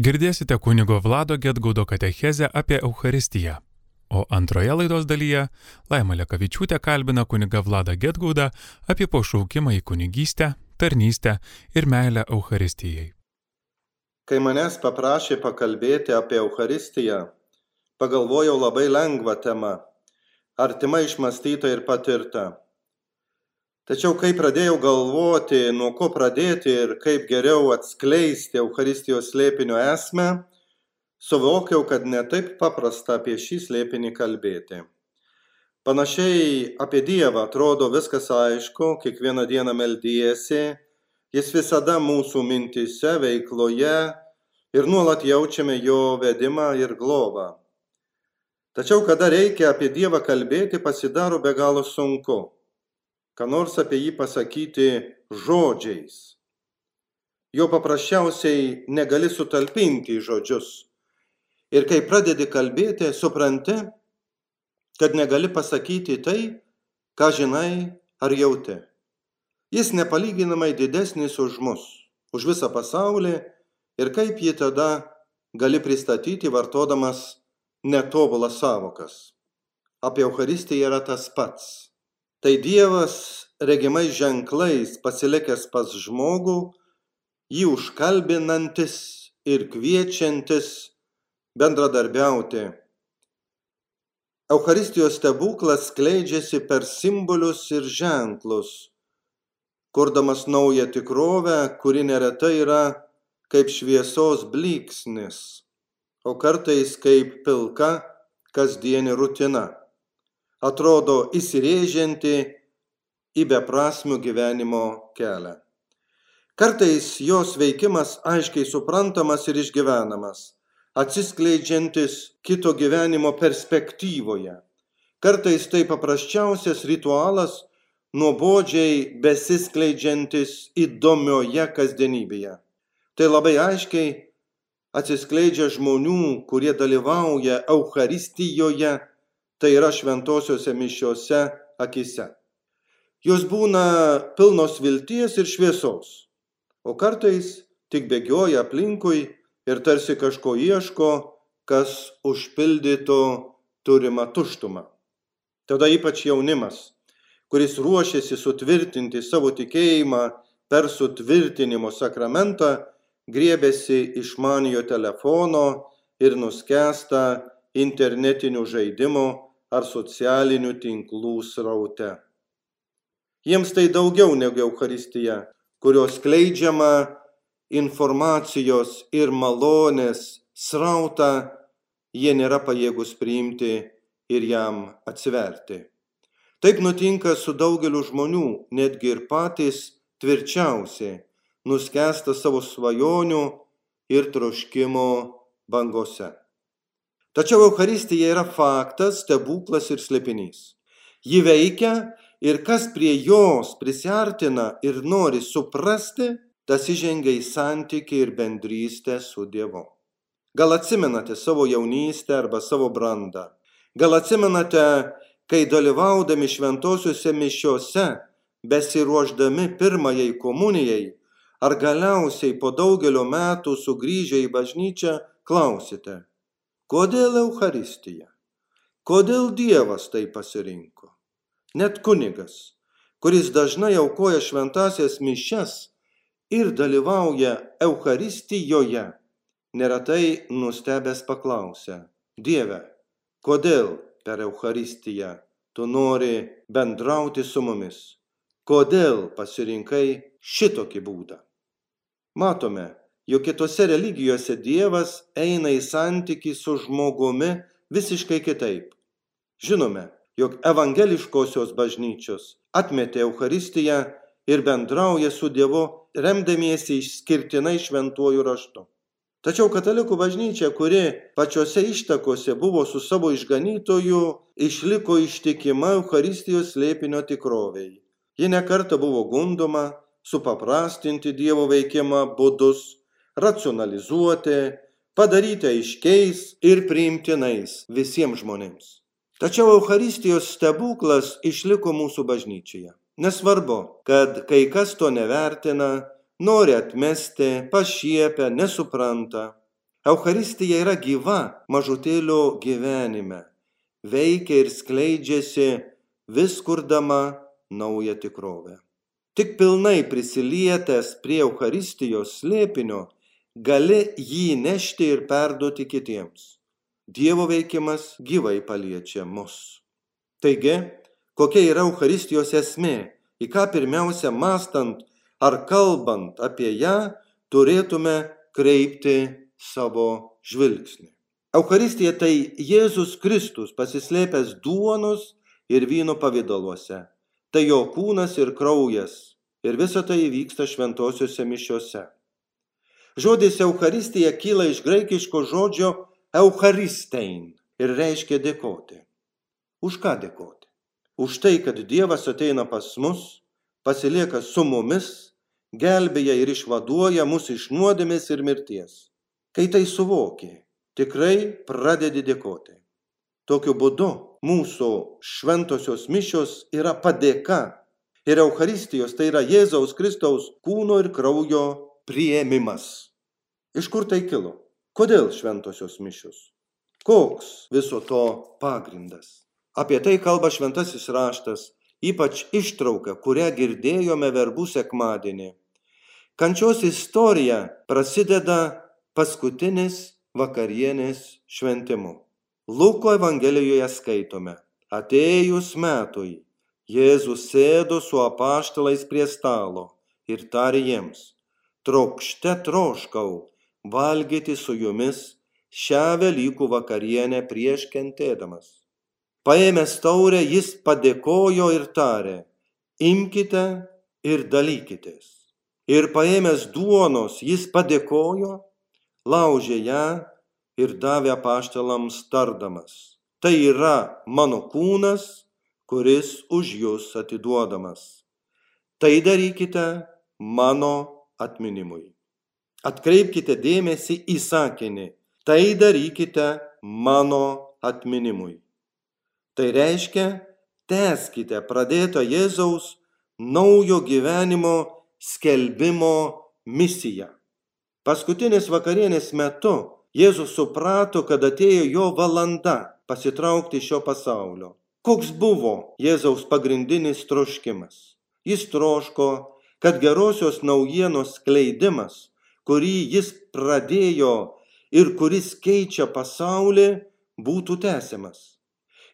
Girdėsite kunigo Vlado Getgaudo katechezę apie Eucharistiją. O antroje laidos dalyje Laima Lekavičiūtė kalbina kuniga Vladą Getgaudą apie pašaukimą į kunigystę, tarnystę ir meilę Eucharistijai. Kai manęs paprašė pakalbėti apie Eucharistiją, pagalvojau labai lengvą temą, artimai išmastytą ir patirtą. Tačiau kai pradėjau galvoti, nuo ko pradėti ir kaip geriau atskleisti Euharistijos slėpinio esmę, suvokiau, kad netaip paprasta apie šį slėpinį kalbėti. Panašiai apie Dievą atrodo viskas aišku, kiekvieną dieną meldyjasi, jis visada mūsų mintise, veikloje ir nuolat jaučiame jo vedimą ir globą. Tačiau kada reikia apie Dievą kalbėti, pasidaro be galo sunku ką nors apie jį pasakyti žodžiais. Jo paprasčiausiai negali sutalpinti į žodžius. Ir kai pradedi kalbėti, supranti, kad negali pasakyti tai, ką žinai ar jauti. Jis nepalyginamai didesnis už mus, už visą pasaulį ir kaip jį tada gali pristatyti vartodamas netobulas savokas. Apie Eucharistiją yra tas pats tai Dievas regimais ženklais pasilikęs pas žmogų, jį užkalbinantis ir kviečiantis bendradarbiauti. Eucharistijos stebuklas skleidžiasi per simbolius ir ženklus, kurdamas naują tikrovę, kuri neretai yra kaip šviesos blyksnis, o kartais kaip pilka kasdienė rutina atrodo įsirėžianti į beprasmių gyvenimo kelią. Kartais jos veikimas aiškiai suprantamas ir išgyvenamas, atsiskleidžiantis kito gyvenimo perspektyvoje. Kartais tai paprasčiausias ritualas, nuobodžiai besiskleidžiantis įdomioje kasdienybėje. Tai labai aiškiai atsiskleidžia žmonių, kurie dalyvauja Eucharistijoje tai yra šventosiuose mišiuose akise. Jos būna pilnos vilties ir šviesos, o kartais tik bėgioja aplinkui ir tarsi kažko ieško, kas užpildytų turimą tuštumą. Tada ypač jaunimas, kuris ruošiasi sutvirtinti savo tikėjimą per sutvirtinimo sakramentą, griebėsi išmanio telefono ir nuskesta internetinių žaidimų ar socialinių tinklų sraute. Jiems tai daugiau negu Euharistija, kurios kleidžiama informacijos ir malonės srautą jie nėra pajėgus priimti ir jam atsiverti. Taip nutinka su daugeliu žmonių, netgi ir patys tvirčiausi, nuskesta savo svajonių ir troškimo bangose. Tačiau Euharistija yra faktas, stebuklas ir slėpinys. Ji veikia ir kas prie jos prisartina ir nori suprasti, tas įžengia į santyki ir bendrystę su Dievu. Gal atsimenate savo jaunystę arba savo brandą? Gal atsimenate, kai dalyvaudami šventosiuose mišiuose, besiruoždami pirmajai komunijai, ar galiausiai po daugelio metų sugrįžę į bažnyčią, klausite, Kodėl Euharistija? Kodėl Dievas tai pasirinko? Net kunigas, kuris dažnai aukoja šventasias mišes ir dalyvauja Euharistijoje, neretai nustebęs paklausia, Dieve, kodėl per Euharistiją tu nori bendrauti su mumis? Kodėl pasirinkai šitokį būdą? Matome, jog kitose religijose Dievas eina į santykį su žmogumi visiškai kitaip. Žinome, jog evangeliškosios bažnyčios atmetė Euharistiją ir bendrauja su Dievu remdamiesi išskirtinai šventuoju raštu. Tačiau katalikų bažnyčia, kuri pačiose ištakose buvo su savo išganytoju, išliko ištikima Euharistijos slėpinio tikroviai. Ji nekarta buvo gundoma supaprastinti Dievo veikimą būdus racionalizuoti, padaryti aiškiais ir priimtinais visiems žmonėms. Tačiau Euharistijos stebuklas išliko mūsų bažnyčioje. Nesvarbu, kad kai kas to nevertina, nori atmesti, pašiepia, nesupranta. Eucharistija yra gyva mažutėlio gyvenime, veikia ir skleidžiasi vis kurdama naują tikrovę. Tik pilnai prisilietęs prie Eucharistijos slėpinio gali jį nešti ir perduoti kitiems. Dievo veikimas gyvai paliečia mus. Taigi, kokia yra Eucharistijos esmė, į ką pirmiausia mastant ar kalbant apie ją, turėtume kreipti savo žvilgsnį. Eucharistija tai Jėzus Kristus pasislėpęs duonos ir vyno pavydaluose. Tai jo kūnas ir kraujas. Ir visa tai vyksta šventosiuose mišiuose. Žodis Eucharistija kyla iš graikiško žodžio Eucharistein ir reiškia dėkoti. Už ką dėkoti? Už tai, kad Dievas ateina pas mus, pasilieka su mumis, gelbėja ir išvaduoja mus iš nuodėmės ir mirties. Kai tai suvoki, tikrai pradedi dėkoti. Tokiu būdu mūsų šventosios mišios yra padėka ir Eucharistijos, tai yra Jėzaus Kristaus kūno ir kraujo prieimimas. Iš kur tai kilo? Kodėl šventosios mišios? Koks viso to pagrindas? Apie tai kalba šventasis raštas, ypač ištrauka, kurią girdėjome verbų sekmadienį. Kančios istorija prasideda paskutinis vakarienės šventimu. Luko Evangelijoje skaitome, atėjus metui, Jėzus sėdo su apaštalais prie stalo ir tarė jiems, trokšte troškau valgyti su jumis šią Velykų vakarienę prieš kentėdamas. Paėmęs taurę, jis padėkojo ir tarė, imkite ir dalykitės. Ir paėmęs duonos, jis padėkojo, laužė ją ir davė paštelams tardamas. Tai yra mano kūnas, kuris už jūs atiduodamas. Tai darykite mano atminimui. Atkreipkite dėmesį į sakinį. Tai darykite mano atminimui. Tai reiškia, teskite pradėtą Jėzaus naujo gyvenimo skelbimo misiją. Paskutinės vakarienės metu Jėzus suprato, kad atėjo jo valanda pasitraukti iš šio pasaulio. Koks buvo Jėzaus pagrindinis troškimas? Jis troško, kad gerosios naujienos skleidimas kurį jis pradėjo ir kuris keičia pasaulį, būtų tęsiamas.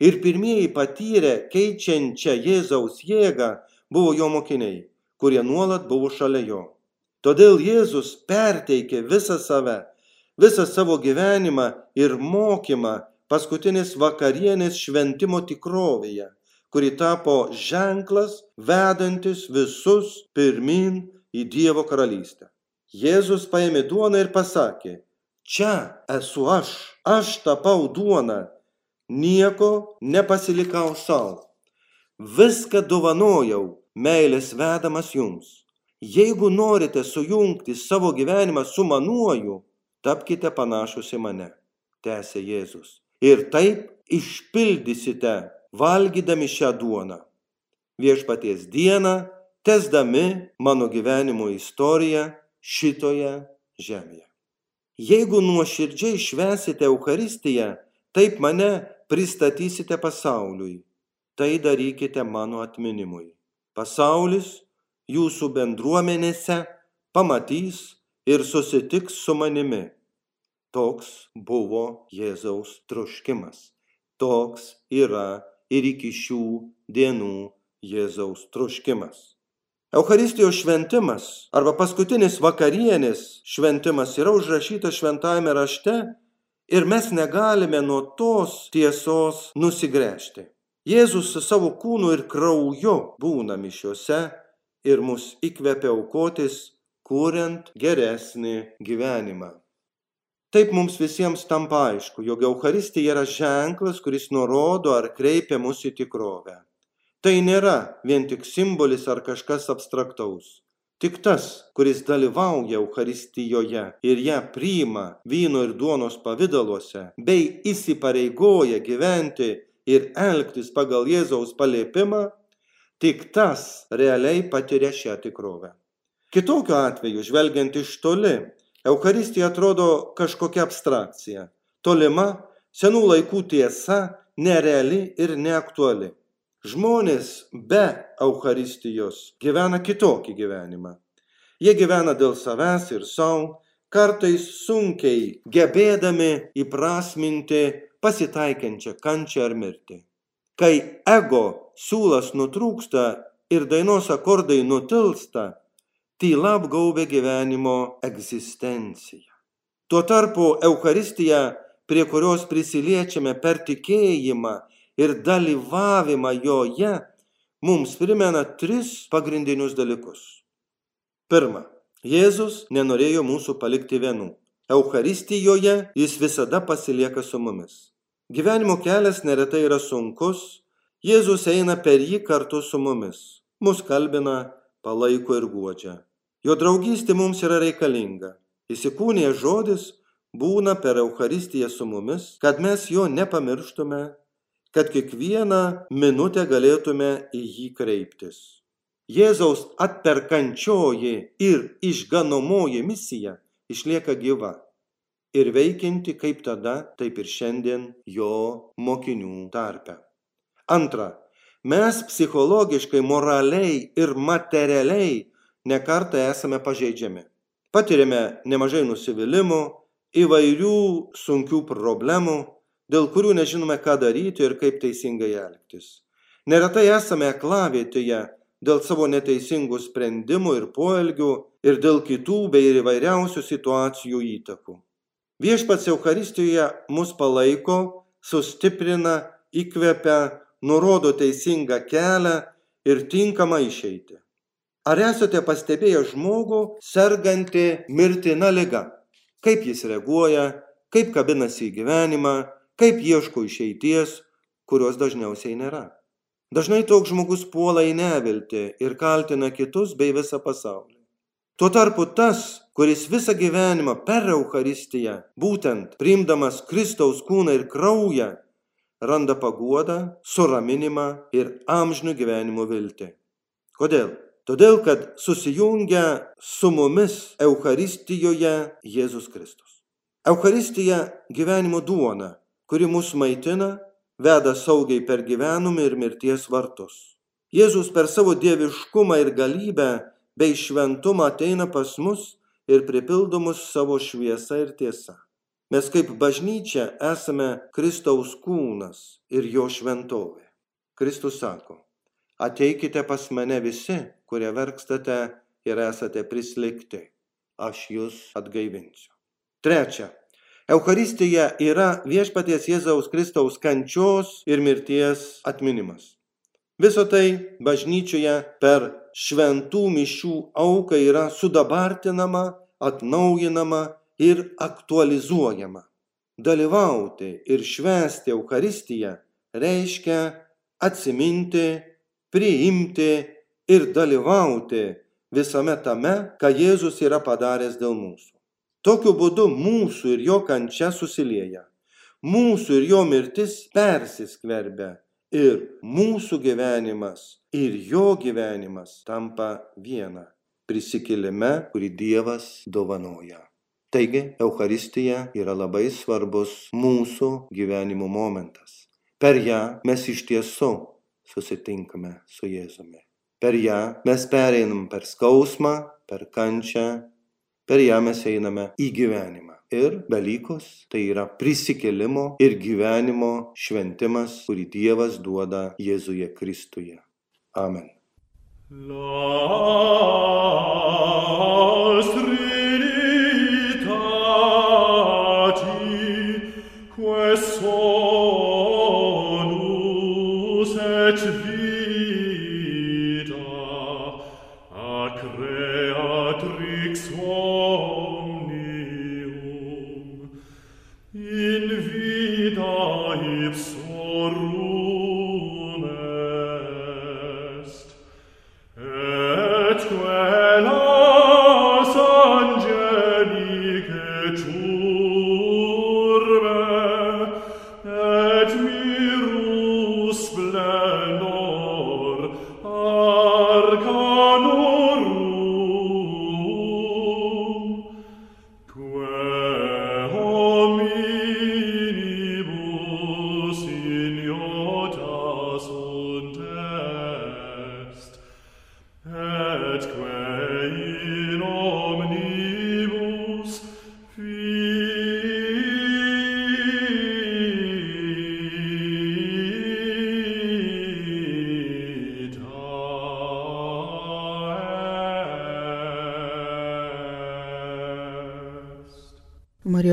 Ir pirmieji patyrę keičiančią Jėzaus jėgą buvo jo mokiniai, kurie nuolat buvo šalia jo. Todėl Jėzus perteikė visą save, visą savo gyvenimą ir mokymą paskutinės vakarienės šventimo tikrovėje, kuri tapo ženklas vedantis visus pirmin į Dievo karalystę. Jėzus paėmė duoną ir pasakė, čia esu aš, aš tapau duoną, nieko nepasilikau savo. Viską dovanojau, meilės vedamas jums. Jeigu norite sujungti savo gyvenimą su manuoju, tapkite panašus į mane, tęsė Jėzus. Ir taip išpildysite, valgydami šią duoną. Viešpaties dieną, tesdami mano gyvenimo istoriją, šitoje žemėje. Jeigu nuoširdžiai švesite Eucharistiją, taip mane pristatysite pasauliui. Tai darykite mano atminimui. Pasaulis jūsų bendruomenėse pamatys ir susitiks su manimi. Toks buvo Jėzaus troškimas. Toks yra ir iki šių dienų Jėzaus troškimas. Eucharistijos šventimas arba paskutinis vakarienės šventimas yra užrašytas šventajame rašte ir mes negalime nuo tos tiesos nusigręžti. Jėzus su savo kūnu ir krauju būna mišiuose ir mus įkvepia aukotis, kuriant geresnį gyvenimą. Taip mums visiems tampa aišku, jog Eucharistija yra ženklas, kuris nurodo ar kreipia mus į tikrovę. Tai nėra vien tik simbolis ar kažkas abstraktaus. Tik tas, kuris dalyvauja Eucharistijoje ir ją priima vyno ir duonos pavydaluose, bei įsipareigoja gyventi ir elgtis pagal Jėzaus paliepimą, tik tas realiai patiria šią tikrovę. Kitokiu atveju, žvelgiant iš toli, Eucharistija atrodo kažkokia abstrakcija, tolima, senų laikų tiesa, nereali ir neaktuali. Žmonės be Eucharistijos gyvena kitokį gyvenimą. Jie gyvena dėl savęs ir savo, kartais sunkiai gebėdami įprasminti pasitaikiančią kančią ar mirtį. Kai ego siūlas nutrūksta ir dainos akordai nutilsta, tyla apgaubia gyvenimo egzistenciją. Tuo tarpu Eucharistija, prie kurios prisiliečiame per tikėjimą, ir dalyvavimą joje mums primena tris pagrindinius dalykus. Pirma, Jėzus nenorėjo mūsų palikti vienų. Eucharistijoje jis visada pasilieka su mumis. Gyvenimo kelias neretai yra sunkus, Jėzus eina per jį kartu su mumis, mus kalbina, palaiko ir guodžia. Jo draugystė mums yra reikalinga. Įsikūnė žodis būna per Eucharistiją su mumis, kad mes jo nepamirštume kad kiekvieną minutę galėtume į jį kreiptis. Jėzaus atperkančioji ir išganomoji misija išlieka gyva ir veikianti kaip tada, taip ir šiandien jo mokinių tarpe. Antra, mes psichologiškai, moraliai ir materialiai nekartą esame pažeidžiami. Patiriame nemažai nusivylimų, įvairių sunkių problemų, dėl kurių nežinome, ką daryti ir kaip teisingai elgtis. Neretai esame aklavietėje dėl savo neteisingų sprendimų ir poelgių ir dėl kitų bei ir įvairiausių situacijų įtakų. Viešpats Eucharistijoje mus palaiko, sustiprina, įkvepia, nurodo teisingą kelią ir tinkamą išeitį. Ar esate pastebėję žmogų sergantį mirtina liga? Kaip jis reaguoja, kaip kabinasi į gyvenimą, kaip ieško išeities, kurios dažniausiai nėra. Dažnai toks žmogus puola į neviltį ir kaltina kitus bei visą pasaulį. Tuo tarpu tas, kuris visą gyvenimą per Eucharistiją, būtent priimdamas Kristaus kūną ir kraują, randa paguodą, suraminimą ir amžinų gyvenimo viltį. Kodėl? Todėl, kad susijungia su mumis Eucharistijoje Jėzus Kristus. Eucharistija gyvenimo duona, kuri mus maitina, veda saugiai per gyvenimą ir mirties vartus. Jėzus per savo dieviškumą ir galybę bei šventumą ateina pas mus ir pripildo mus savo šviesa ir tiesa. Mes kaip bažnyčia esame Kristaus kūnas ir jo šventovė. Kristus sako, ateikite pas mane visi, kurie verkstate ir esate prislikti, aš jūs atgaivinsiu. Trečia, Eucharistija yra viešpaties Jėzaus Kristaus kančios ir mirties atminimas. Visą tai bažnyčioje per šventų mišių auką yra sudabartinama, atnaujinama ir aktualizuojama. Dalyvauti ir švęsti Eucharistiją reiškia atsiminti, priimti ir dalyvauti visame tame, ką Jėzus yra padaręs dėl mūsų. Tokiu būdu mūsų ir jo kančia susilieja. Mūsų ir jo mirtis persiskverbia. Ir mūsų gyvenimas ir jo gyvenimas tampa viena prisikėlime, kurį Dievas dovanoja. Taigi, Eucharistija yra labai svarbus mūsų gyvenimo momentas. Per ją mes iš tiesų susitinkame su Jėzumi. Per ją mes pereinam per skausmą, per kančią, per ją mes einame į gyvenimą. Ir Velykos tai yra prisikėlimo ir gyvenimo šventimas, kurį Dievas duoda Jėzuje Kristuje. Amen. Las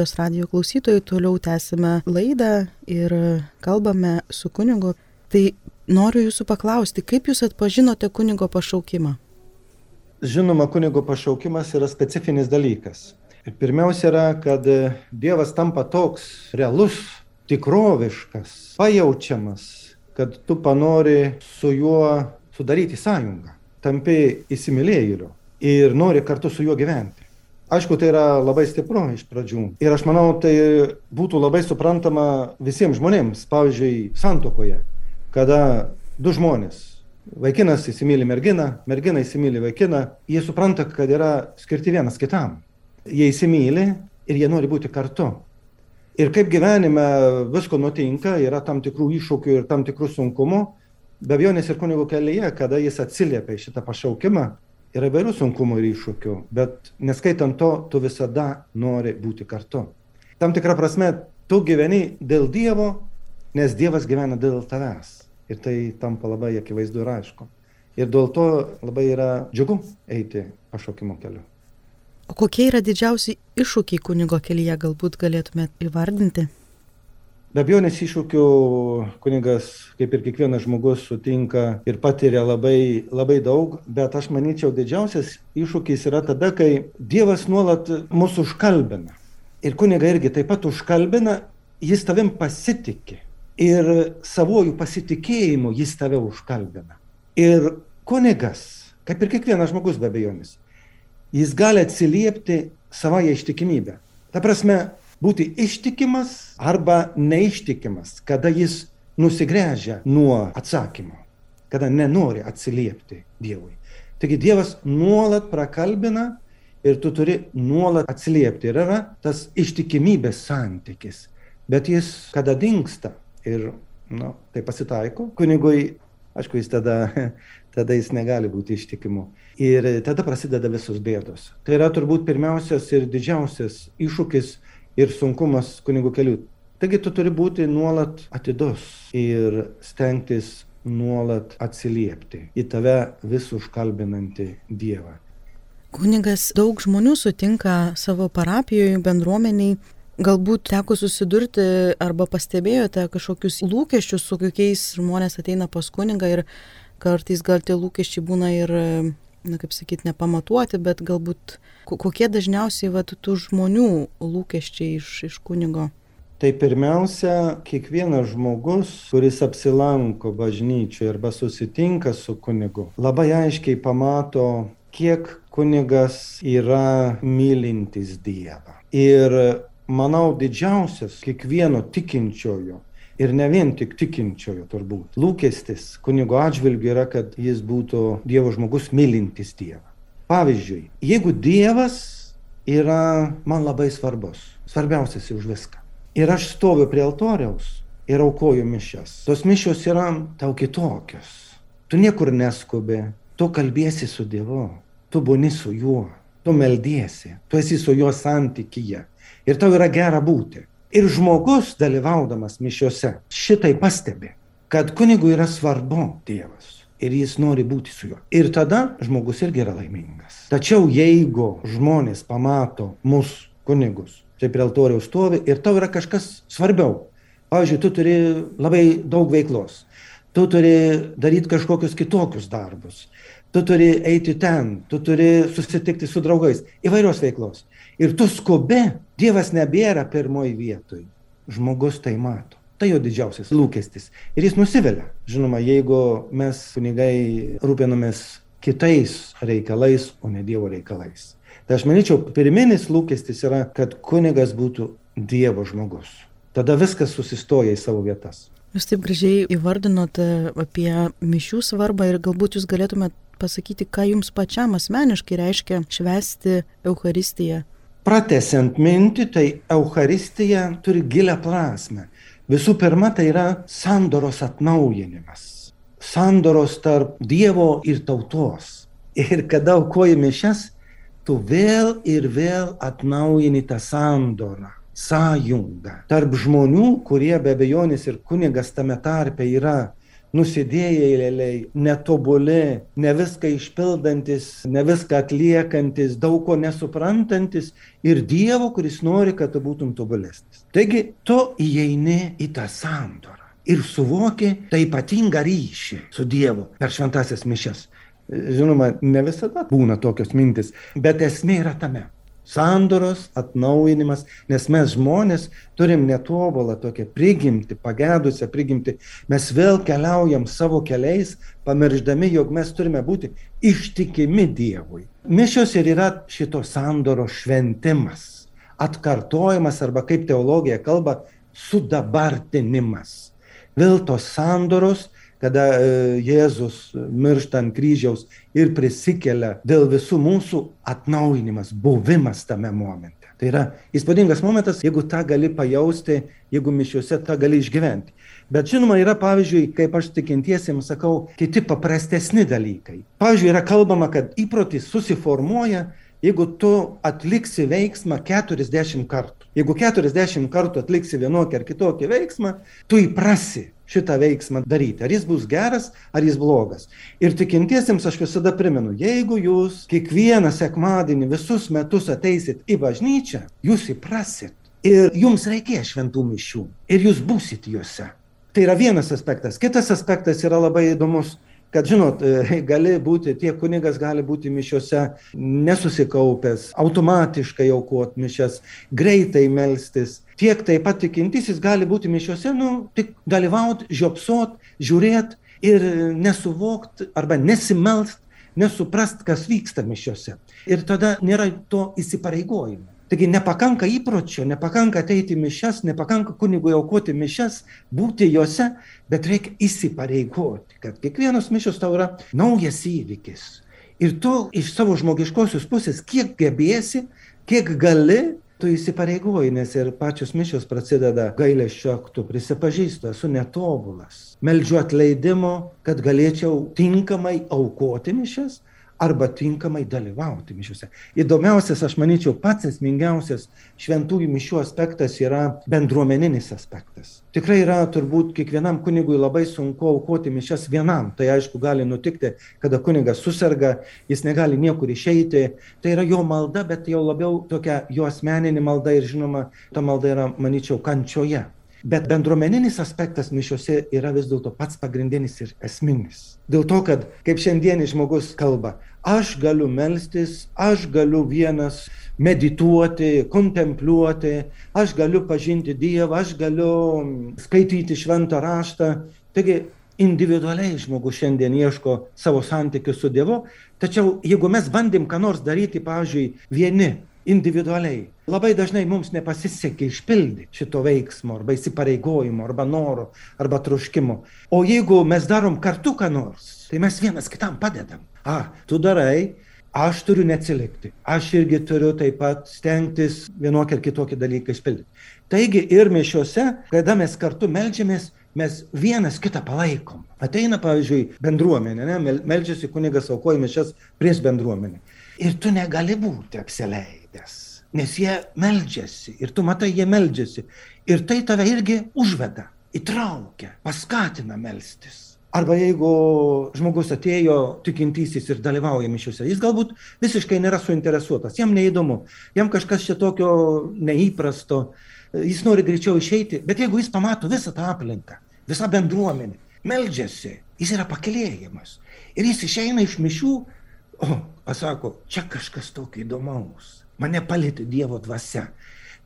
Marijos radio klausytojai, toliau tęsime laidą ir kalbame su kunigu. Tai noriu jūsų paklausti, kaip jūs atpažinote kunigo pašaukimą? Žinoma, kunigo pašaukimas yra specifinis dalykas. Ir pirmiausia yra, kad Dievas tampa toks realus, tikroviškas, pajaučiamas, kad tu panori su juo sudaryti sąjungą. Tampi įsimylėjėliu ir nori kartu su juo gyventi. Aišku, tai yra labai stipru iš pradžių. Ir aš manau, tai būtų labai suprantama visiems žmonėms, pavyzdžiui, santokoje, kada du žmonės, vaikinas įsimylė merginą, mergina įsimylė vaikiną, jie supranta, kad yra skirti vienas kitam. Jie įsimylė ir jie nori būti kartu. Ir kaip gyvenime visko nutinka, yra tam tikrų iššūkių ir tam tikrų sunkumų, be abejonės ir kunigo kelyje, kada jis atsiliepia šitą pašaukimą, yra įvairių sunkumų ir iššūkių, bet neskaitant to, tu visada nori būti kartu. Tam tikrą prasme, tu gyveni dėl Dievo, nes Dievas gyvena dėl tavęs. Ir tai tampa labai akivaizdu ir aišku. Ir dėl to labai yra džiugu eiti pašaukimo keliu. O kokie yra didžiausi iššūkiai kunigo kelyje, galbūt galėtumėte įvardinti? Be abejonės iššūkių kunigas, kaip ir kiekvienas žmogus, sutinka ir patiria labai, labai daug, bet aš manyčiau, didžiausias iššūkis yra tada, kai Dievas nuolat mūsų užkalbina. Ir kuniga irgi taip pat užkalbina, jis tavim pasitikė. Ir savojų pasitikėjimu jis tave užkalbina. Ir kunigas, kaip ir kiekvienas žmogus be abejonės, jis gali atsiliepti savoje ištikimybę. Ta prasme, būti ištikimas arba neištikimas, kada jis nusigręžia nuo atsakymo, kada nenori atsiliepti Dievui. Taigi Dievas nuolat prakalbina ir tu turi nuolat atsiliepti. Ir yra tas ištikimybės santykis. Bet jis kada dinksta ir nu, tai pasitaiko, kunigui, aišku, jis tada, tada jis negali būti ištikimu. Ir tada prasideda visos bėdos. Tai yra turbūt pirmiausias ir didžiausias iššūkis ir sunkumas kunigų kelių. Taigi tu turi būti nuolat atidus ir stengtis nuolat atsiliepti į tave vis užkalbinantį Dievą. Kunigas daug žmonių sutinka savo parapijoje, bendruomeniai. Galbūt teko susidurti arba pastebėjote kažkokius lūkesčius, su kokiais žmonės ateina pas kunigą ir kartais gal tie lūkesčiai būna ir na, kaip sakyt, nepamatuoti, bet galbūt kokie dažniausiai va, tų žmonių lūkesčiai iš, iš kunigo? Tai pirmiausia, kiekvienas žmogus, kuris apsilanko bažnyčioje arba susitinka su kunigu, labai aiškiai pamato, kiek kunigas yra mylintis Dievą. Ir manau, didžiausias kiekvieno tikinčiojo ir ne vien tik tikinčiojo turbūt. Lūkestis kunigo atžvilgiu yra, kad jis būtų Dievo žmogus mylintis Dievą. Pavyzdžiui, jeigu Dievas yra man labai svarbus, svarbiausias už viską. Ir aš stoviu prie altoriaus ir aukoju mišias. Tos mišios yra tau kitokios. Tu niekur neskubi, tu kalbėsi su Dievu, tu būni su juo, tu meldiesi, tu esi su juo santykyje. Ir tau yra gera būti. Ir žmogus dalyvaudamas mišiuose šitai pastebi, kad kunigui yra svarbu Dievas ir jis nori būti su juo. Ir tada žmogus irgi yra laimingas. Tačiau jeigu žmonės pamato mus kunigus, tai prie altoriaus stovi ir tau yra kažkas svarbiau. Pavyzdžiui, tu turi labai daug veiklos, tu turi daryti kažkokius kitokius darbus, tu turi eiti ten, tu turi susitikti su draugais, įvairios veiklos. Ir tu skubi, Dievas nebėra pirmoji vietoj. Žmogus tai mato. Tai jo didžiausias lūkestis. Ir jis nusivelia. Žinoma, jeigu mes kunigai rūpinamės kitais reikalais, o ne Dievo reikalais. Tai aš manyčiau, pirminis lūkestis yra, kad kunigas būtų Dievo žmogus. Tada viskas susistoja į savo vietas. Jūs taip gražiai įvardinote apie mišių svarbą ir galbūt jūs galėtumėte pasakyti, ką jums pačiam asmeniškai reiškia švesti Euharistiją Pratesiant mintį, tai Euharistija turi gilę prasme. Visų pirma, tai yra sandoros atnaujinimas. Sandoros tarp Dievo ir tautos. Ir kada aukoji mišes, tu vėl ir vėl atnaujini tą sandorą, sąjungą tarp žmonių, kurie be abejonės ir kunigas tame tarpe yra nusidėjėliai, netobuli, ne viską išpildantis, ne viską atliekantis, daug ko nesuprantantis ir Dievo, kuris nori, kad tu būtum tobulesnis. Taigi tu įeini į tą sandorą ir suvoki tą ypatingą ryšį su Dievu per šventasias mišes. Žinoma, ne visada būna tokios mintis, bet esmė yra tame sandoros atnaujinimas, nes mes žmonės turim netobulą tokią prigimti, pagedusią prigimti. Mes vėl keliaujam savo keliais, pamirždami, jog mes turime būti ištikimi Dievui. Mišios ir yra šito sandoro šventimas, atkartojimas arba kaip teologija kalba, sudabartinimas. Vėl tos sandoros kada e, Jėzus miršta ant kryžiaus ir prisikelia dėl visų mūsų atnaujinimas, buvimas tame momente. Tai yra įspūdingas momentas, jeigu tą gali pajausti, jeigu mišiuose tą gali išgyventi. Bet žinoma, yra pavyzdžiui, kaip aš tikintiesiems sakau, kiti paprastesni dalykai. Pavyzdžiui, yra kalbama, kad įprotis susiformuoja, jeigu tu atliksi veiksmą 40 kartų. Jeigu 40 kartų atliksi vienokį ar kitokį veiksmą, tu įprasi šitą veiksmą daryti. Ar jis bus geras, ar jis blogas. Ir tikintiesiems aš visada primenu, jeigu jūs kiekvieną sekmadienį visus metus ateisit į bažnyčią, jūs įprasit. Ir jums reikės šventų mišių. Ir jūs busit juose. Tai yra vienas aspektas. Kitas aspektas yra labai įdomus kad žinot, e, gali būti, tiek kunigas gali būti mišiuose nesusikaupęs, automatiškai aukot mišias, greitai melstis. Tiek taip pat tikintysis gali būti mišiuose, nu, tik dalyvauti, žiopsot, žiūrėti ir nesuvokt arba nesimelst, nesuprast, kas vyksta mišiuose. Ir tada nėra to įsipareigojimo. Taigi nepakanka įpročio, nepakanka ateiti mišes, nepakanka kunigui aukoti mišes, būti juose, bet reikia įsipareigoti, kad kiekvienas mišas tau yra naujas įvykis. Ir tu iš savo žmogiškosios pusės, kiek gebėsi, kiek gali, tu įsipareigoji, nes ir pačios mišios prasideda gailėšio aktu, prisipažįstu, esu netobulas. Meldžiu atleidimo, kad galėčiau tinkamai aukoti mišes arba tinkamai dalyvauti mišiuose. Įdomiausias, aš manyčiau, pats esmingiausias šventųjų mišių aspektas yra bendruomeninis aspektas. Tikrai yra turbūt kiekvienam kunigui labai sunku aukoti mišias vienam. Tai aišku gali nutikti, kada kunigas susirga, jis negali niekur išeiti. Tai yra jo malda, bet jau labiau tokia jo asmeninė malda ir žinoma, ta malda yra, manyčiau, kančioje. Bet bendruomeninis aspektas mišiuose yra vis dėlto pats pagrindinis ir esminis. Dėl to, kad kaip šiandienis žmogus kalba, aš galiu melstis, aš galiu vienas medituoti, kontempliuoti, aš galiu pažinti Dievą, aš galiu skaityti šventą raštą. Taigi individualiai žmogus šiandien ieško savo santykių su Dievu, tačiau jeigu mes bandėm ką nors daryti, pavyzdžiui, vieni, individualiai. Labai dažnai mums nepasisekė išpildyti šito veiksmo arba įsipareigojimo arba noro arba troškimo. O jeigu mes darom kartu ką nors, tai mes vienas kitam padedam. A, tu darai, aš turiu neatsilikti. Aš irgi turiu taip pat stengtis vienokį ar kitokį dalyką išpildyti. Taigi ir mišiuose, kada mes kartu melžiamės, mes vienas kitą palaikom. Ateina, pavyzdžiui, bendruomenė, ne? melžiasi kunigas aukoja mišias prieš bendruomenę. Ir tu negali būti apsileidęs meldės, nes jie meldžiasi ir tu matai, jie meldžiasi. Ir tai tave irgi užveda, įtraukia, paskatina melstis. Arba jeigu žmogus atėjo tikintysis ir dalyvauja mišiuose, jis galbūt visiškai nėra suinteresuotas, jam neįdomu, jam kažkas čia tokio neįprasto, jis nori greičiau išeiti, bet jeigu jis pamato visą tą aplinką, visą bendruomenę, meldžiasi, jis yra pakilėjimas. Ir jis išeina iš mišių, o, pasako, čia kažkas tokio įdomaus mane palėtė Dievo dvasia.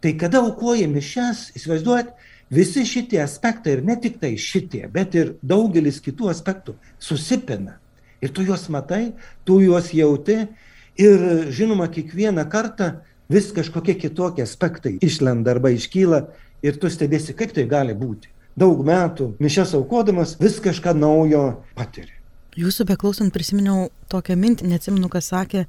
Tai kada aukoja mišes, įsivaizduojat, visi šitie aspektai ir ne tik tai šitie, bet ir daugelis kitų aspektų susipina. Ir tu juos matai, tu juos jauti ir žinoma, kiekvieną kartą vis kažkokie kitokie aspektai išlenda arba iškyla ir tu stebėsi, kaip tai gali būti. Daug metų mišes aukodamas vis kažką naujo patiri. Jūsų beklausant prisiminiau tokią mintį, neatsimenu, kas sakė,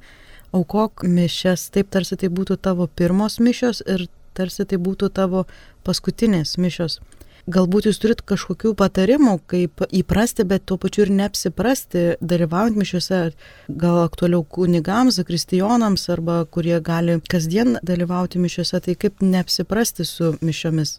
aukok mišes, taip tarsi tai būtų tavo pirmos mišios ir tarsi tai būtų tavo paskutinės mišios. Galbūt jūs turit kažkokių patarimų, kaip įprasti, bet tuo pačiu ir neapsiprasti, dalyvaujant mišiuose, gal aktualiau kunigams, kristijonams arba kurie gali kasdien dalyvauti mišiuose, tai kaip neapsiprasti su mišiomis.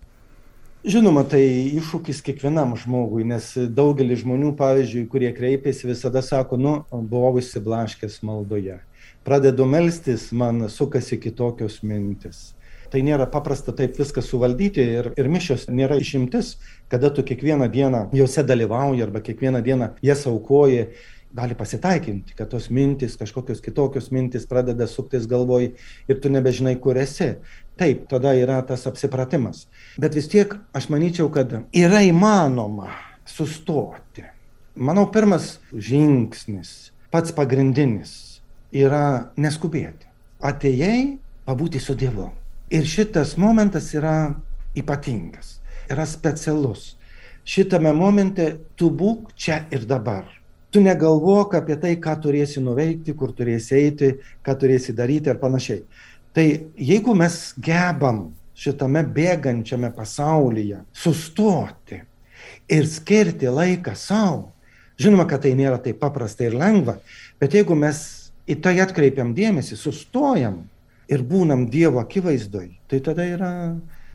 Žinoma, tai iššūkis kiekvienam žmogui, nes daugelis žmonių, pavyzdžiui, kurie kreipiasi, visada sako, nu, buvau įsiblaškęs maldoje. Pradedu melstis, man sukasi kitokios mintis. Tai nėra paprasta taip viską suvaldyti ir, ir mišios nėra išimtis, kada tu kiekvieną dieną juose dalyvauji arba kiekvieną dieną jas aukoji gali pasitaikinti, kad tos mintis, kažkokios kitokios mintis pradeda suktis galvoj ir tu nebežinai, kur esi. Taip, tada yra tas apsipratimas. Bet vis tiek aš manyčiau, kad yra įmanoma sustoti. Manau, pirmas žingsnis, pats pagrindinis, yra neskubėti. Atėjai pabūti su Dievu. Ir šitas momentas yra ypatingas, yra specialus. Šitame momente tu būk čia ir dabar tu negalvok apie tai, ką turėsi nuveikti, kur turėsi eiti, ką turėsi daryti ir panašiai. Tai jeigu mes gebam šitame bėgančiame pasaulyje sustoti ir skirti laiką savo, žinoma, kad tai nėra taip paprasta ir lengva, bet jeigu mes į tai atkreipiam dėmesį, sustojam ir būnam Dievo akivaizdoj, tai tada yra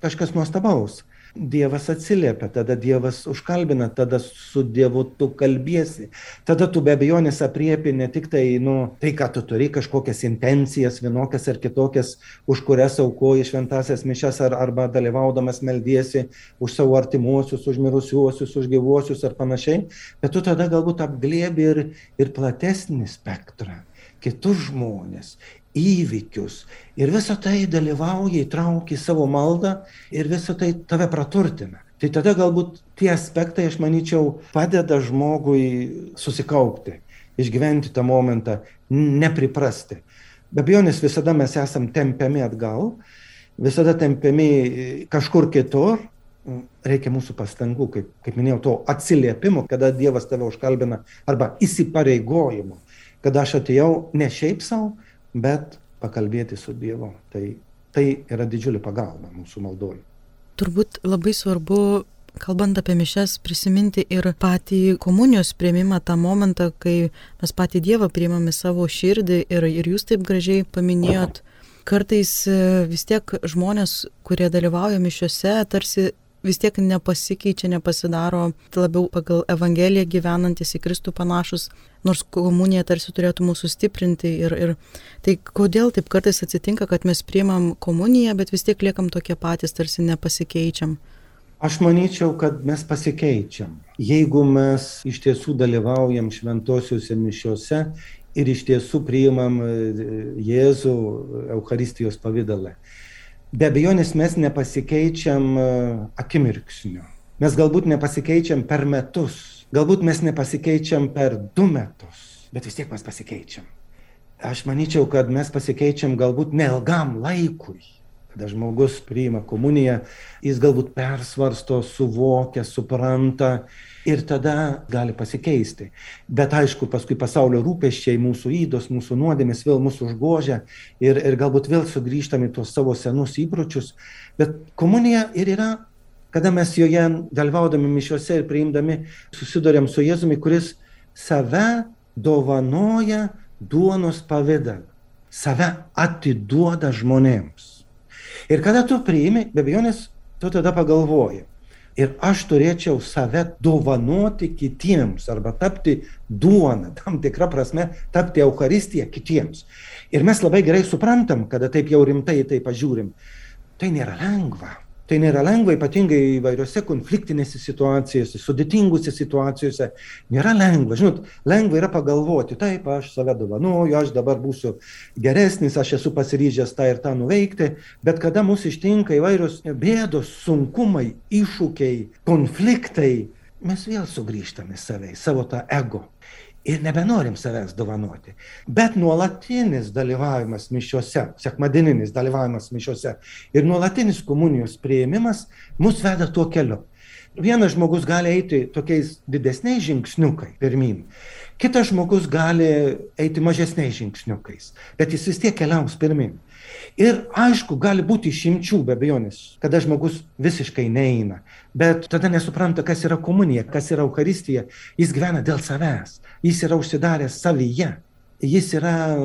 kažkas nuostabaus. Dievas atsiliepia, tada Dievas užkalbina, tada su Dievu tu kalbėsi. Tada tu be abejonės apriepi ne tik tai, nu, tai, ką tu turi, kažkokias intencijas, vienokias ar kitokias, už kurias aukoji šventasias mišes ar, arba dalyvaudamas meldiesi už savo artimuosius, už mirusiuosius, už gyvuosius ar panašiai, bet tu tada galbūt apglėbi ir, ir platesnį spektrą kitus žmonės įvykius. Ir visą tai dalyvauja, įtraukia į savo maldą ir visą tai tave praturtina. Tai tada galbūt tie aspektai, aš manyčiau, padeda žmogui susikaupti, išgyventi tą momentą, nepriprasti. Be abejonės visada mes esam tempiami atgal, visada tempiami kažkur kitur, reikia mūsų pastangų, kaip, kaip minėjau, to atsiliepimo, kada Dievas tave užkalbina, arba įsipareigojimo, kad aš atėjau ne šiaip savo, bet pakalbėti su Dievu. Tai, tai yra didžiulė pagalba mūsų maldoj. Turbūt labai svarbu, kalbant apie mišes, prisiminti ir patį komunijos prieimimą, tą momentą, kai mes patį Dievą priimame savo širdį ir, ir jūs taip gražiai paminėjot. Kartais e, vis tiek žmonės, kurie dalyvauja mišiuose, tarsi vis tiek nepasikeičia, nepasidaro labiau pagal Evangeliją gyvenantis į Kristų panašus, nors komunija tarsi turėtų mūsų stiprinti. Ir, ir tai kodėl taip kartais atsitinka, kad mes priimam komuniją, bet vis tiek liekam tokie patys, tarsi nepasikeičiam. Aš manyčiau, kad mes pasikeičiam. Jeigu mes iš tiesų dalyvaujam šventosiuose mišiuose ir iš tiesų priimam e, Jėzų Euharistijos pavydalą be abejonės mes nepasikeičiam e, akimirksniu. Mes galbūt nepasikeičiam per metus, galbūt mes nepasikeičiam per du metus, bet vis tiek mes pasikeičiam. Aš manyčiau, kad mes pasikeičiam galbūt neilgam laikui. Kada žmogus priima komuniją, jis galbūt persvarsto, suvokia, supranta ir tada gali pasikeisti. Bet aišku, paskui pasaulio rūpeščiai, mūsų įdos, mūsų nuodėmės vėl mūsų užgožia ir, ir galbūt vėl sugrįžtame tuos savo senus įpročius. Bet komunija ir yra, kada mes joje dalyvaudami mišiuose ir priimdami susidurėm su Jėzumi, kuris save dovanoja duonos pavydalą, save atiduoda žmonėms. Ir kada tu priimi, be abejonės, tu tada pagalvoji, ir aš turėčiau save dovanoti kitiems arba tapti duona, tam tikrą prasme tapti Euharistija kitiems. Ir mes labai gerai suprantam, kada taip jau rimtai tai pažiūrim. Tai nėra lengva. Tai nėra lengva, ypatingai įvairiose konfliktinėse situacijose, sudėtingose situacijose. Nėra lengva. Žinot, lengva yra pagalvoti, taip, aš save dovanoju, aš dabar būsiu geresnis, aš esu pasiryžęs tą ir tą nuveikti, bet kada mus ištinka įvairios bėdos, sunkumai, iššūkiai, konfliktai, mes vėl sugrįžtame savai, savo tą ego ir nebenorim savęs dovanoti. Bet nuolatinis dalyvavimas mišiuose, sekmadieninis dalyvavimas mišiuose ir nuolatinis komunijos prieimimas mus veda tuo keliu. Vienas žmogus gali eiti tokiais didesniais žingsniukai pirmin, kitas žmogus gali eiti mažesniais žingsniukais, bet jis vis tiek keliaus pirmin. Ir aišku, gali būti išimčių be abejonės, kada žmogus visiškai neina, bet tada nesupranta, kas yra komunija, kas yra Euharistija, jis gyvena dėl savęs, jis yra užsidaręs savyje. jis yra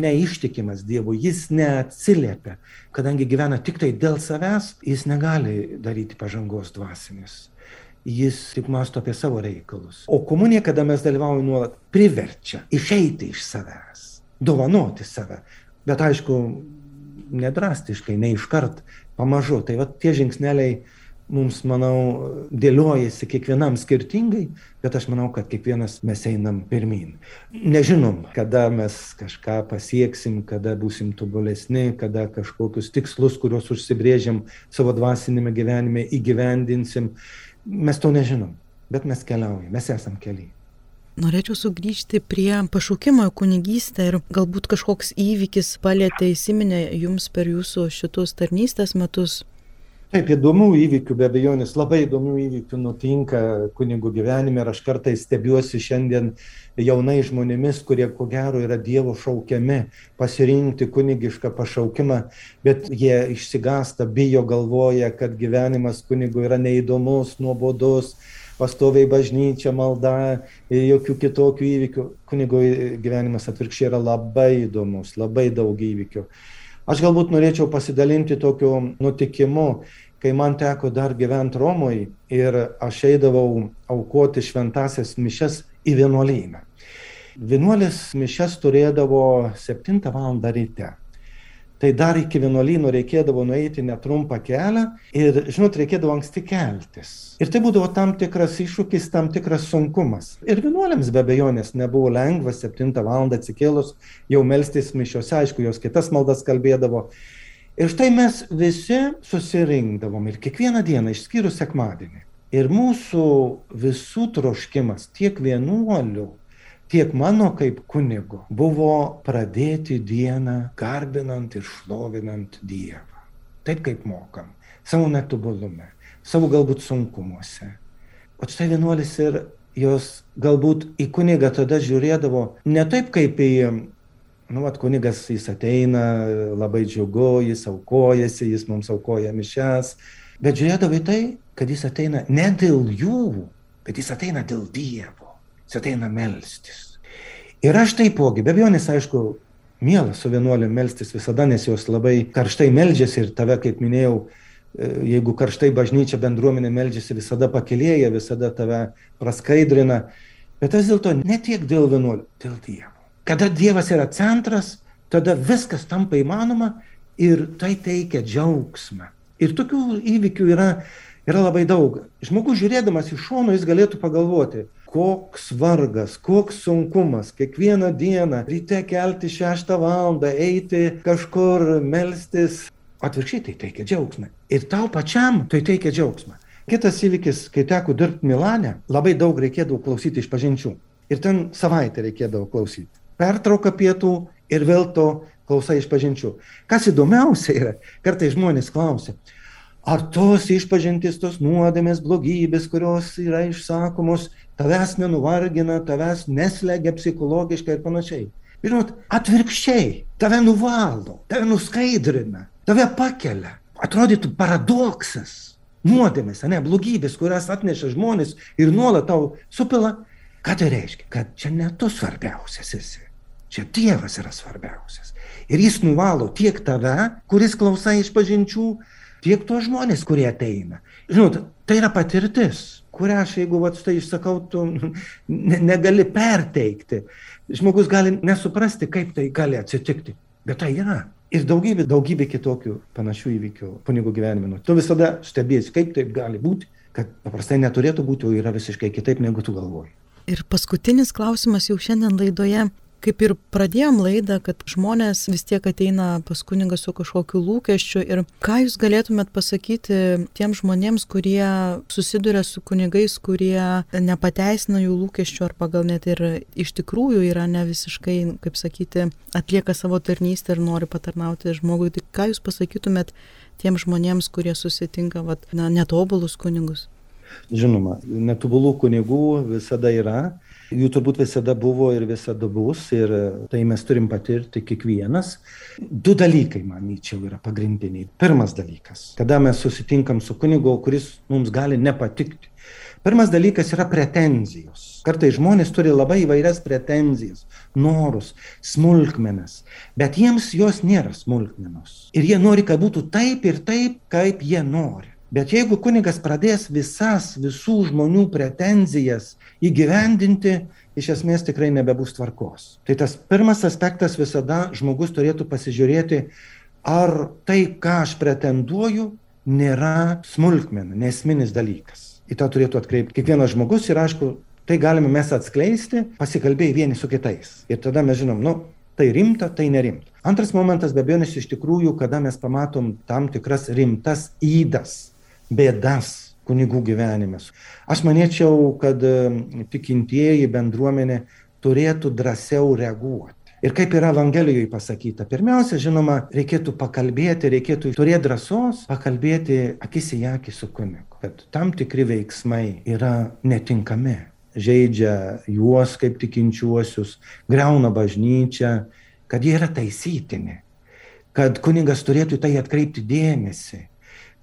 neištikimas Dievui, jis neatsiliepia, kadangi gyvena tik tai dėl savęs, jis negali daryti pažangos dvasinės. Jis tik masto apie savo reikalus. O komunija, kada mes dalyvaujame nuolat, priverčia išeiti iš savęs, dovanoti save. Bet aišku, nedrastiškai, ne iškart, pamažu. Tai va tie žingsneliai mums, manau, dėliojasi kiekvienam skirtingai, bet aš manau, kad kiekvienas mes einam pirmin. Nežinom, kada mes kažką pasieksim, kada būsim tobulesni, kada kažkokius tikslus, kuriuos užsibrėžiam savo dvasinėme gyvenime, įgyvendinsim. Mes to nežinom, bet mes keliaujame, mes esam keliai. Norėčiau sugrįžti prie pašaukimo į kunigystę ir galbūt kažkoks įvykis palėtė įsiminė jums per jūsų šitus tarnystės metus. Taip, įdomių įvykių, be abejonės, labai įdomių įvykių nutinka kunigų gyvenime ir aš kartais stebiuosi šiandien jaunai žmonėmis, kurie ko gero yra Dievo šaukiami pasirinkti kunigišką pašaukimą, bet jie išsigasta, bijo, galvoja, kad gyvenimas kunigų yra neįdomus, nuobodus, pastoviai bažnyčia, malda, jokių kitokių įvykių. Kunigo gyvenimas atvirkščiai yra labai įdomus, labai daug įvykių. Aš galbūt norėčiau pasidalinti tokiu nutikimu, kai man teko dar gyventi Romoje ir aš eidavau aukoti šventasias mišes į vienuolyną. Vienuolis mišes turėdavo 7 val. ryte tai dar iki vienuolyno reikėdavo nueiti netrumpą kelią ir, žinot, reikėdavo anksti keltis. Ir tai būdavo tam tikras iššūkis, tam tikras sunkumas. Ir vienuolėms be abejonės nebuvo lengva 7 val. atsikėlus jau melstis mišiuose, aišku, jos kitas maldas kalbėdavo. Ir štai mes visi susirinkdavom ir kiekvieną dieną, išskyrus sekmadienį. Ir mūsų visų troškimas, tiek vienuolių, tiek mano kaip kunigo buvo pradėti dieną garbinant ir šlovinant Dievą. Taip kaip mokam, savo netobulume, savo galbūt sunkumuose. O štai vienuolis ir jos galbūt į kunigą tada žiūrėdavo ne taip kaip į, nu, vat kunigas jis ateina, labai džiugu, jis aukojasi, jis mums aukoja mišes, bet žiūrėdavo į tai, kad jis ateina ne dėl jų, bet jis ateina dėl Dievo jis ateina melstis. Ir aš taipogi, be abejonės, aišku, mielas su vienuoliu melstis visada, nes jos labai karštai meldžiasi ir tave, kaip minėjau, e, jeigu karštai bažnyčia bendruomenė meldžiasi, visada pakilėja, visada tave praskaidrina. Bet vis dėlto ne tiek dėl vienuolių, dėl Dievo. Kada Dievas yra centras, tada viskas tampa įmanoma ir tai teikia džiaugsmą. Ir tokių įvykių yra, yra labai daug. Žmogus žiūrėdamas iš šono jis galėtų pagalvoti, koks vargas, koks sunkumas kiekvieną dieną ryte kelti šeštą valandą, eiti kažkur melstis. Atvirkščiai tai teikia džiaugsmą. Ir tau pačiam tai teikia džiaugsmą. Kitas įvykis, kai teko dirbti Milane, labai daug reikėdavo klausyti iš pažinčių. Ir ten savaitę reikėdavo klausyti. Pertrauka pietų ir vėl to klausai iš pažinčių. Kas įdomiausia yra, kartai žmonės klausia, ar tos išpažintis, tos nuodėmės, blogybės, kurios yra išsakomos, tavęs nenuvargina, tavęs neslegia psichologiškai ir panašiai. Žinot, atvirkščiai, tave nuvalo, tave nuskaidrina, tave pakelia. Atrodytų paradoksas. Nuodėmės, ne, blogybės, kurias atneša žmonės ir nuolat tau supila. Ką tai reiškia? Kad čia ne tu svarbiausias esi. Čia Dievas yra svarbiausias. Ir jis nuvalo tiek tave, kuris klausai iš pažinčių, tiek tuos žmonės, kurie ateina. Žinot, tai yra patirtis, kurią aš, jeigu vat štai išsakau, tu ne, negali perteikti. Žmogus gali nesuprasti, kaip tai gali atsitikti, bet tai yra. Ir daugybė, daugybė kitokių panašių įvykių kunigų gyvenime. Tu visada stebėsi, kaip taip gali būti, kad paprastai neturėtų būti, o yra visiškai kitaip, negu tu galvoji. Ir paskutinis klausimas jau šiandien laidoje kaip ir pradėjom laidą, kad žmonės vis tiek ateina pas kunigą su kažkokiu lūkesčiu ir ką jūs galėtumėt pasakyti tiems žmonėms, kurie susiduria su kunigais, kurie nepateisina jų lūkesčių arba gal net ir iš tikrųjų yra ne visiškai, kaip sakyti, atlieka savo tarnystę ir nori patarnauti žmogui. Tai ką jūs pasakytumėt tiems žmonėms, kurie susitinka vat, na, netobulus kunigus? Žinoma, netobulų kunigų visada yra Jų turbūt visada buvo ir visada bus ir tai mes turim patirti kiekvienas. Du dalykai, manyčiau, yra pagrindiniai. Pirmas dalykas, kada mes susitinkam su kunigu, kuris mums gali nepatikti. Pirmas dalykas yra pretenzijos Kartai žmonės turi labai įvairias pretenzijas, norus, smulkmenas, bet jiems jos nėra smulkmenos. Ir jie nori, kad būtų taip ir taip, kaip jie nori. Bet jeigu kunigas pradės visas visų žmonių pretenzijas įgyvendinti, iš esmės tikrai nebebus tvarkos. Tai tas pirmas aspektas visada žmogus turėtų pasižiūrėti, ar tai, ką aš pretenduoju, nėra smulkmena, nesminis dalykas. Į tą turėtų atkreipti kiekvienas žmogus ir aišku, tai galime mes atskleisti, pasikalbėję vieni su kitais. Ir tada mes žinom, nu, tai rimta, tai nerimta. Antras momentas, be abejonės, iš tikrųjų, kada mes pamatom tam tikras rimtas įdas, bėdas kunigų gyvenime. Aš manyčiau, kad tikintieji bendruomenė turėtų drąsiau reaguoti. Ir kaip yra Evangelijoje pasakyta, pirmiausia, žinoma, reikėtų pakalbėti, reikėtų turėti drąsos pakalbėti akis į akį su kunigu, kad tam tikri veiksmai yra netinkami, žaidžia juos kaip tikinčiuosius, greuna bažnyčią, kad jie yra taisytini, kad kunigas turėtų tai atkreipti dėmesį,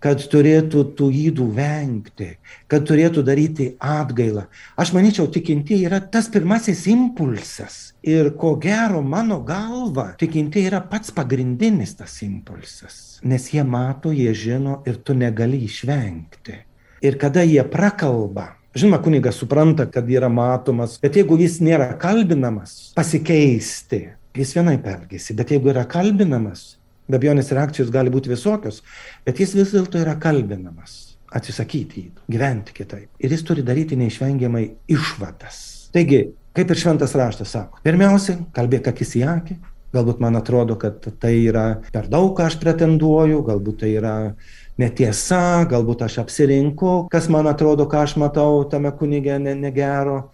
kad turėtų tų įdų vengti, kad turėtų daryti atgailą. Aš manyčiau, tikintieji yra tas pirmasis impulsas. Ir ko gero, mano galva, tikintieji yra pats pagrindinis tas impulsas. Nes jie mato, jie žino ir tu negali išvengti. Ir kada jie prakalba, Žinoma, kunigas supranta, kad yra matomas, bet jeigu jis nėra kalbinamas pasikeisti, jis vienaip elgesi, bet jeigu yra kalbinamas, Be abejonės reakcijos gali būti visokios, bet jis vis dėlto yra kalbinamas atsisakyti jį, gyventi kitaip. Ir jis turi daryti neišvengiamai išvadas. Taigi, kaip ir šventas raštas sako, pirmiausia, kalbėk akis į akį, galbūt man atrodo, kad tai yra per daug, ką aš pretenduoju, galbūt tai yra netiesa, galbūt aš apsirinku, kas man atrodo, ką aš matau tame kunigė negero.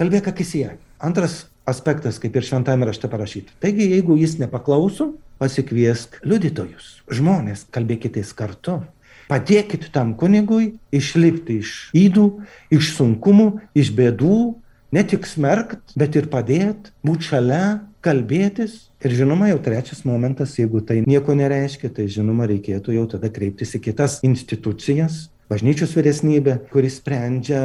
Kalbėk akis į akį. Antras aspektas, kaip ir šventame rašte parašyta. Taigi, jeigu jis nepaklauso, pasikviesk liudytojus, žmonės, kalbėkitės kartu. Padėkit tam kunigui išlipti iš įdų, iš sunkumų, iš bėdų, ne tik smerkt, bet ir padėt, būti šalia, kalbėtis. Ir žinoma, jau trečias momentas, jeigu tai nieko nereiškia, tai žinoma, reikėtų jau tada kreiptis į kitas institucijas, bažnyčios vyresnybė, kuris sprendžia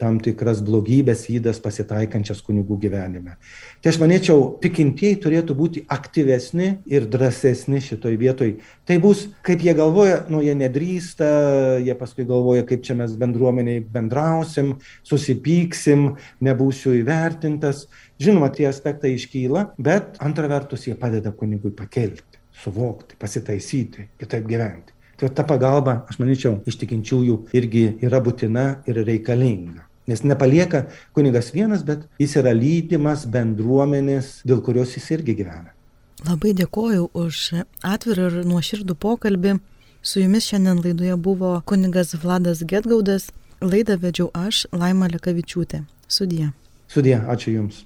tam tikras blogybės įdas pasitaikančias kunigų gyvenime. Tai aš manyčiau, tikintieji turėtų būti aktyvesni ir drąsesni šitoj vietoj. Tai bus, kaip jie galvoja, nu jie nedrįsta, jie paskui galvoja, kaip čia mes bendruomeniai bendrausim, susipyksim, nebūsiu įvertintas. Žinoma, tie aspektai iškyla, bet antra vertus jie padeda kunigui pakelti, suvokti, pasitaisyti, kitaip gyventi. Tai ta pagalba, aš manyčiau, iš tikinčiųjų irgi yra būtina ir reikalinga. Nes nepalieka kunigas vienas, bet jis yra lydimas bendruomenės, dėl kurios jis irgi gyvena. Labai dėkoju už atvirą ir nuoširdų pokalbį. Su jumis šiandien laidoje buvo kunigas Vladas Getgaudas. Laidą vedžiau aš, Laima Lekavičiūtė. Sudie. Sudie, ačiū Jums.